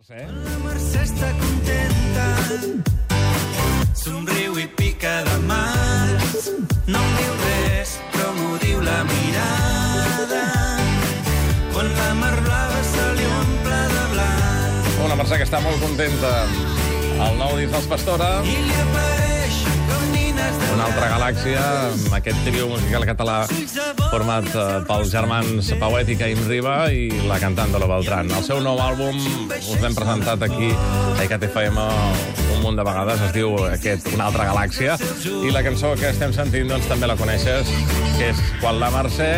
Mercè. La Mercè està contenta, somriu i pica de mans. No em diu res, però m'ho diu la mirada. Quan la mar blava se li omple de blanc Una Mercè que està molt contenta. El nou disc dels Pastora, i li apareixen com una altra galàxia, amb aquest trio musical català format eh, pels germans Pauet i Caim Riba i la cantant de la Beltran. El seu nou àlbum us l'hem presentat aquí a ICAT FM un munt de vegades, es diu aquest Una altra galàxia, i la cançó que estem sentint doncs també la coneixes, que és Quan la Mercè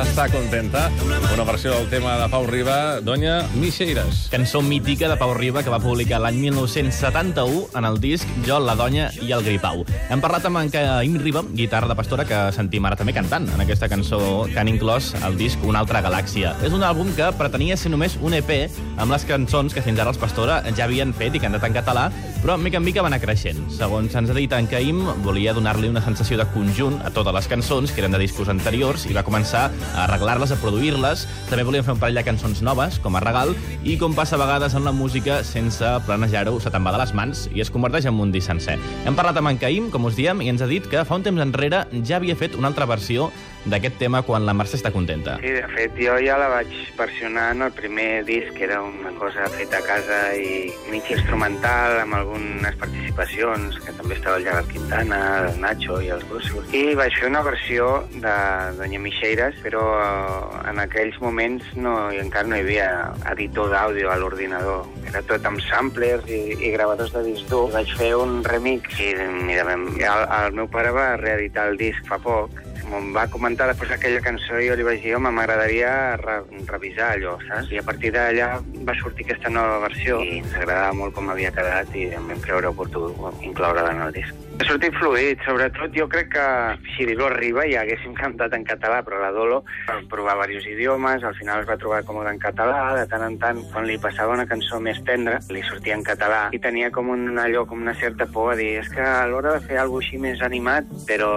està contenta, una versió del tema de Pau Riba, Doña Mixeiras. Cançó mítica de Pau Riba que va publicar l'any 1971 en el disc Jo, la Donya i el Gripau. Hem parlat amb en Caim Riba, guitarra de Pastora, que sentim ara també cantant en aquesta cançó que han inclòs el disc Una altra galàxia. És un àlbum que pretenia ser només un EP amb les cançons que fins ara els Pastora ja havien fet i cantat en català, però mica en mica va anar creixent. Segons ens ha dit en Caim, volia donar-li una sensació de conjunt a totes les cançons, que eren de discos anteriors, i va començar a arreglar-les, a produir-les. També volien fer un parell de cançons noves, com a regal, i com passa a vegades en la música, sense planejar-ho, se te'n va de les mans i es converteix en un disc sencer. Hem parlat amb en Caim, com us diem, i ens ha dit que fa un temps enrere ja havia fet una altra versió d'aquest tema quan la Mercè està contenta. Sí, de fet, jo ja la vaig versionar en el primer disc, que era una cosa feta a casa i mig instrumental, amb algunes participacions, que també estava el Gerard Quintana, el Nacho i els Gossos. I vaig fer una versió de Doña Mixeiras, però eh, en aquells moments no, encara no hi havia editor d'àudio a l'ordinador. Era tot amb samplers i, i gravadors de disc dur. Vaig fer un remix i, mira, el, el meu pare va reeditar el disc fa poc em va comentar després aquella cançó i jo li vaig dir, home, m'agradaria re revisar allò, saps? I a partir d'allà va sortir aquesta nova versió i ens agradava molt com havia quedat i em vam creure oportú incloure-la en el disc. Sortit fluid, sobretot jo crec que si Dilo arriba ja haguéssim cantat en català, però la Dolo va provar diversos idiomes, al final es va trobar còmode en català, de tant en tant, quan li passava una cançó més tendra, li sortia en català i tenia com un allò, com una certa por a dir, és que a l'hora de fer alguna així més animat, però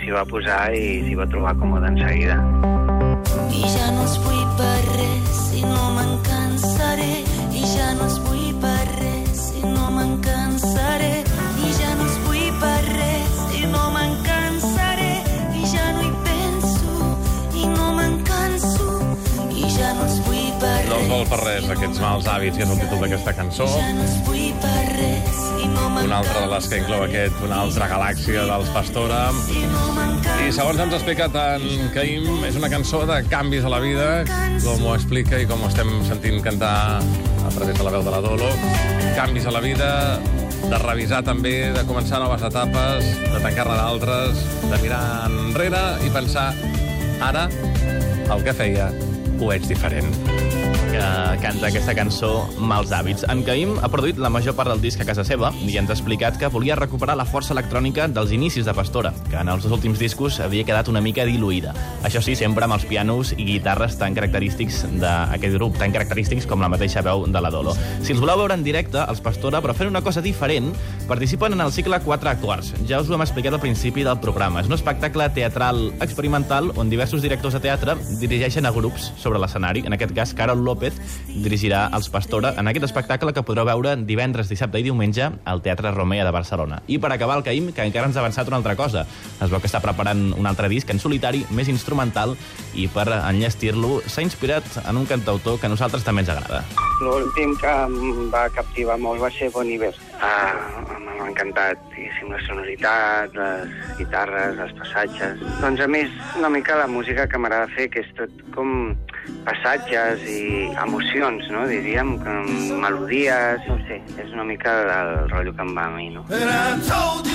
s'hi va posar i s'hi va trobar còmode en seguida. I ja no es vull per res i no per res, aquests mals hàbits, que és el títol d'aquesta cançó. Una altra de les que inclou aquest, una altra galàxia dels Pastora. I segons ens ha explicat en Caim, és una cançó de canvis a la vida, com ho explica i com ho estem sentint cantar a través de la veu de la Dolo. Canvis a la vida, de revisar també, de començar noves etapes, de tancar-ne d'altres, de mirar enrere i pensar, ara, el que feia, ho ets diferent. que canta aquesta cançó Mals hàbits. En Caim ha produït la major part del disc a casa seva i ens ha explicat que volia recuperar la força electrònica dels inicis de Pastora, que en els dos últims discos havia quedat una mica diluïda. Això sí, sempre amb els pianos i guitarres tan característics d'aquest grup, tan característics com la mateixa veu de la Dolo. Si els voleu veure en directe, els Pastora, però fent una cosa diferent, participen en el cicle 4 acords. Ja us ho hem explicat al principi del programa. És un espectacle teatral experimental on diversos directors de teatre dirigeixen a grups sobre l'escenari. En aquest cas, Carol López dirigirà els Pastora en aquest espectacle que podreu veure divendres, dissabte i diumenge al Teatre Romea de Barcelona. I per acabar el Caim, que encara ens ha avançat una altra cosa. Es veu que està preparant un altre disc en solitari, més instrumental, i per enllestir-lo s'ha inspirat en un cantautor que a nosaltres també ens agrada. L'últim que em va captivar molt va ser Bon Iver. Ah, M'ha encantat, diguéssim, la sonoritat, les guitarres, els passatges. Doncs a més, una mica la música que m'agrada fer, que és tot com passatges i emocions, no? Diríem, com melodies, no sé, és una mica el rotllo que em va a mi, no? And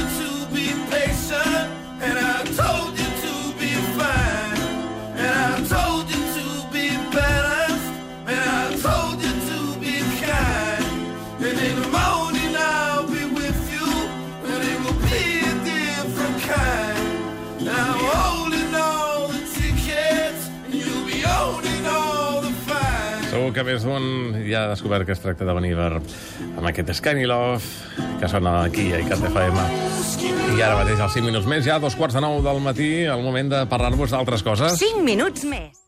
Segur que més d'un ja ha descobert que es tracta de venir amb aquest Skyny Love, que sona aquí a ICAT FM. I ara mateix, als 5 minuts més, ja a dos quarts de nou del matí, el moment de parlar-vos d'altres coses. 5 minuts més.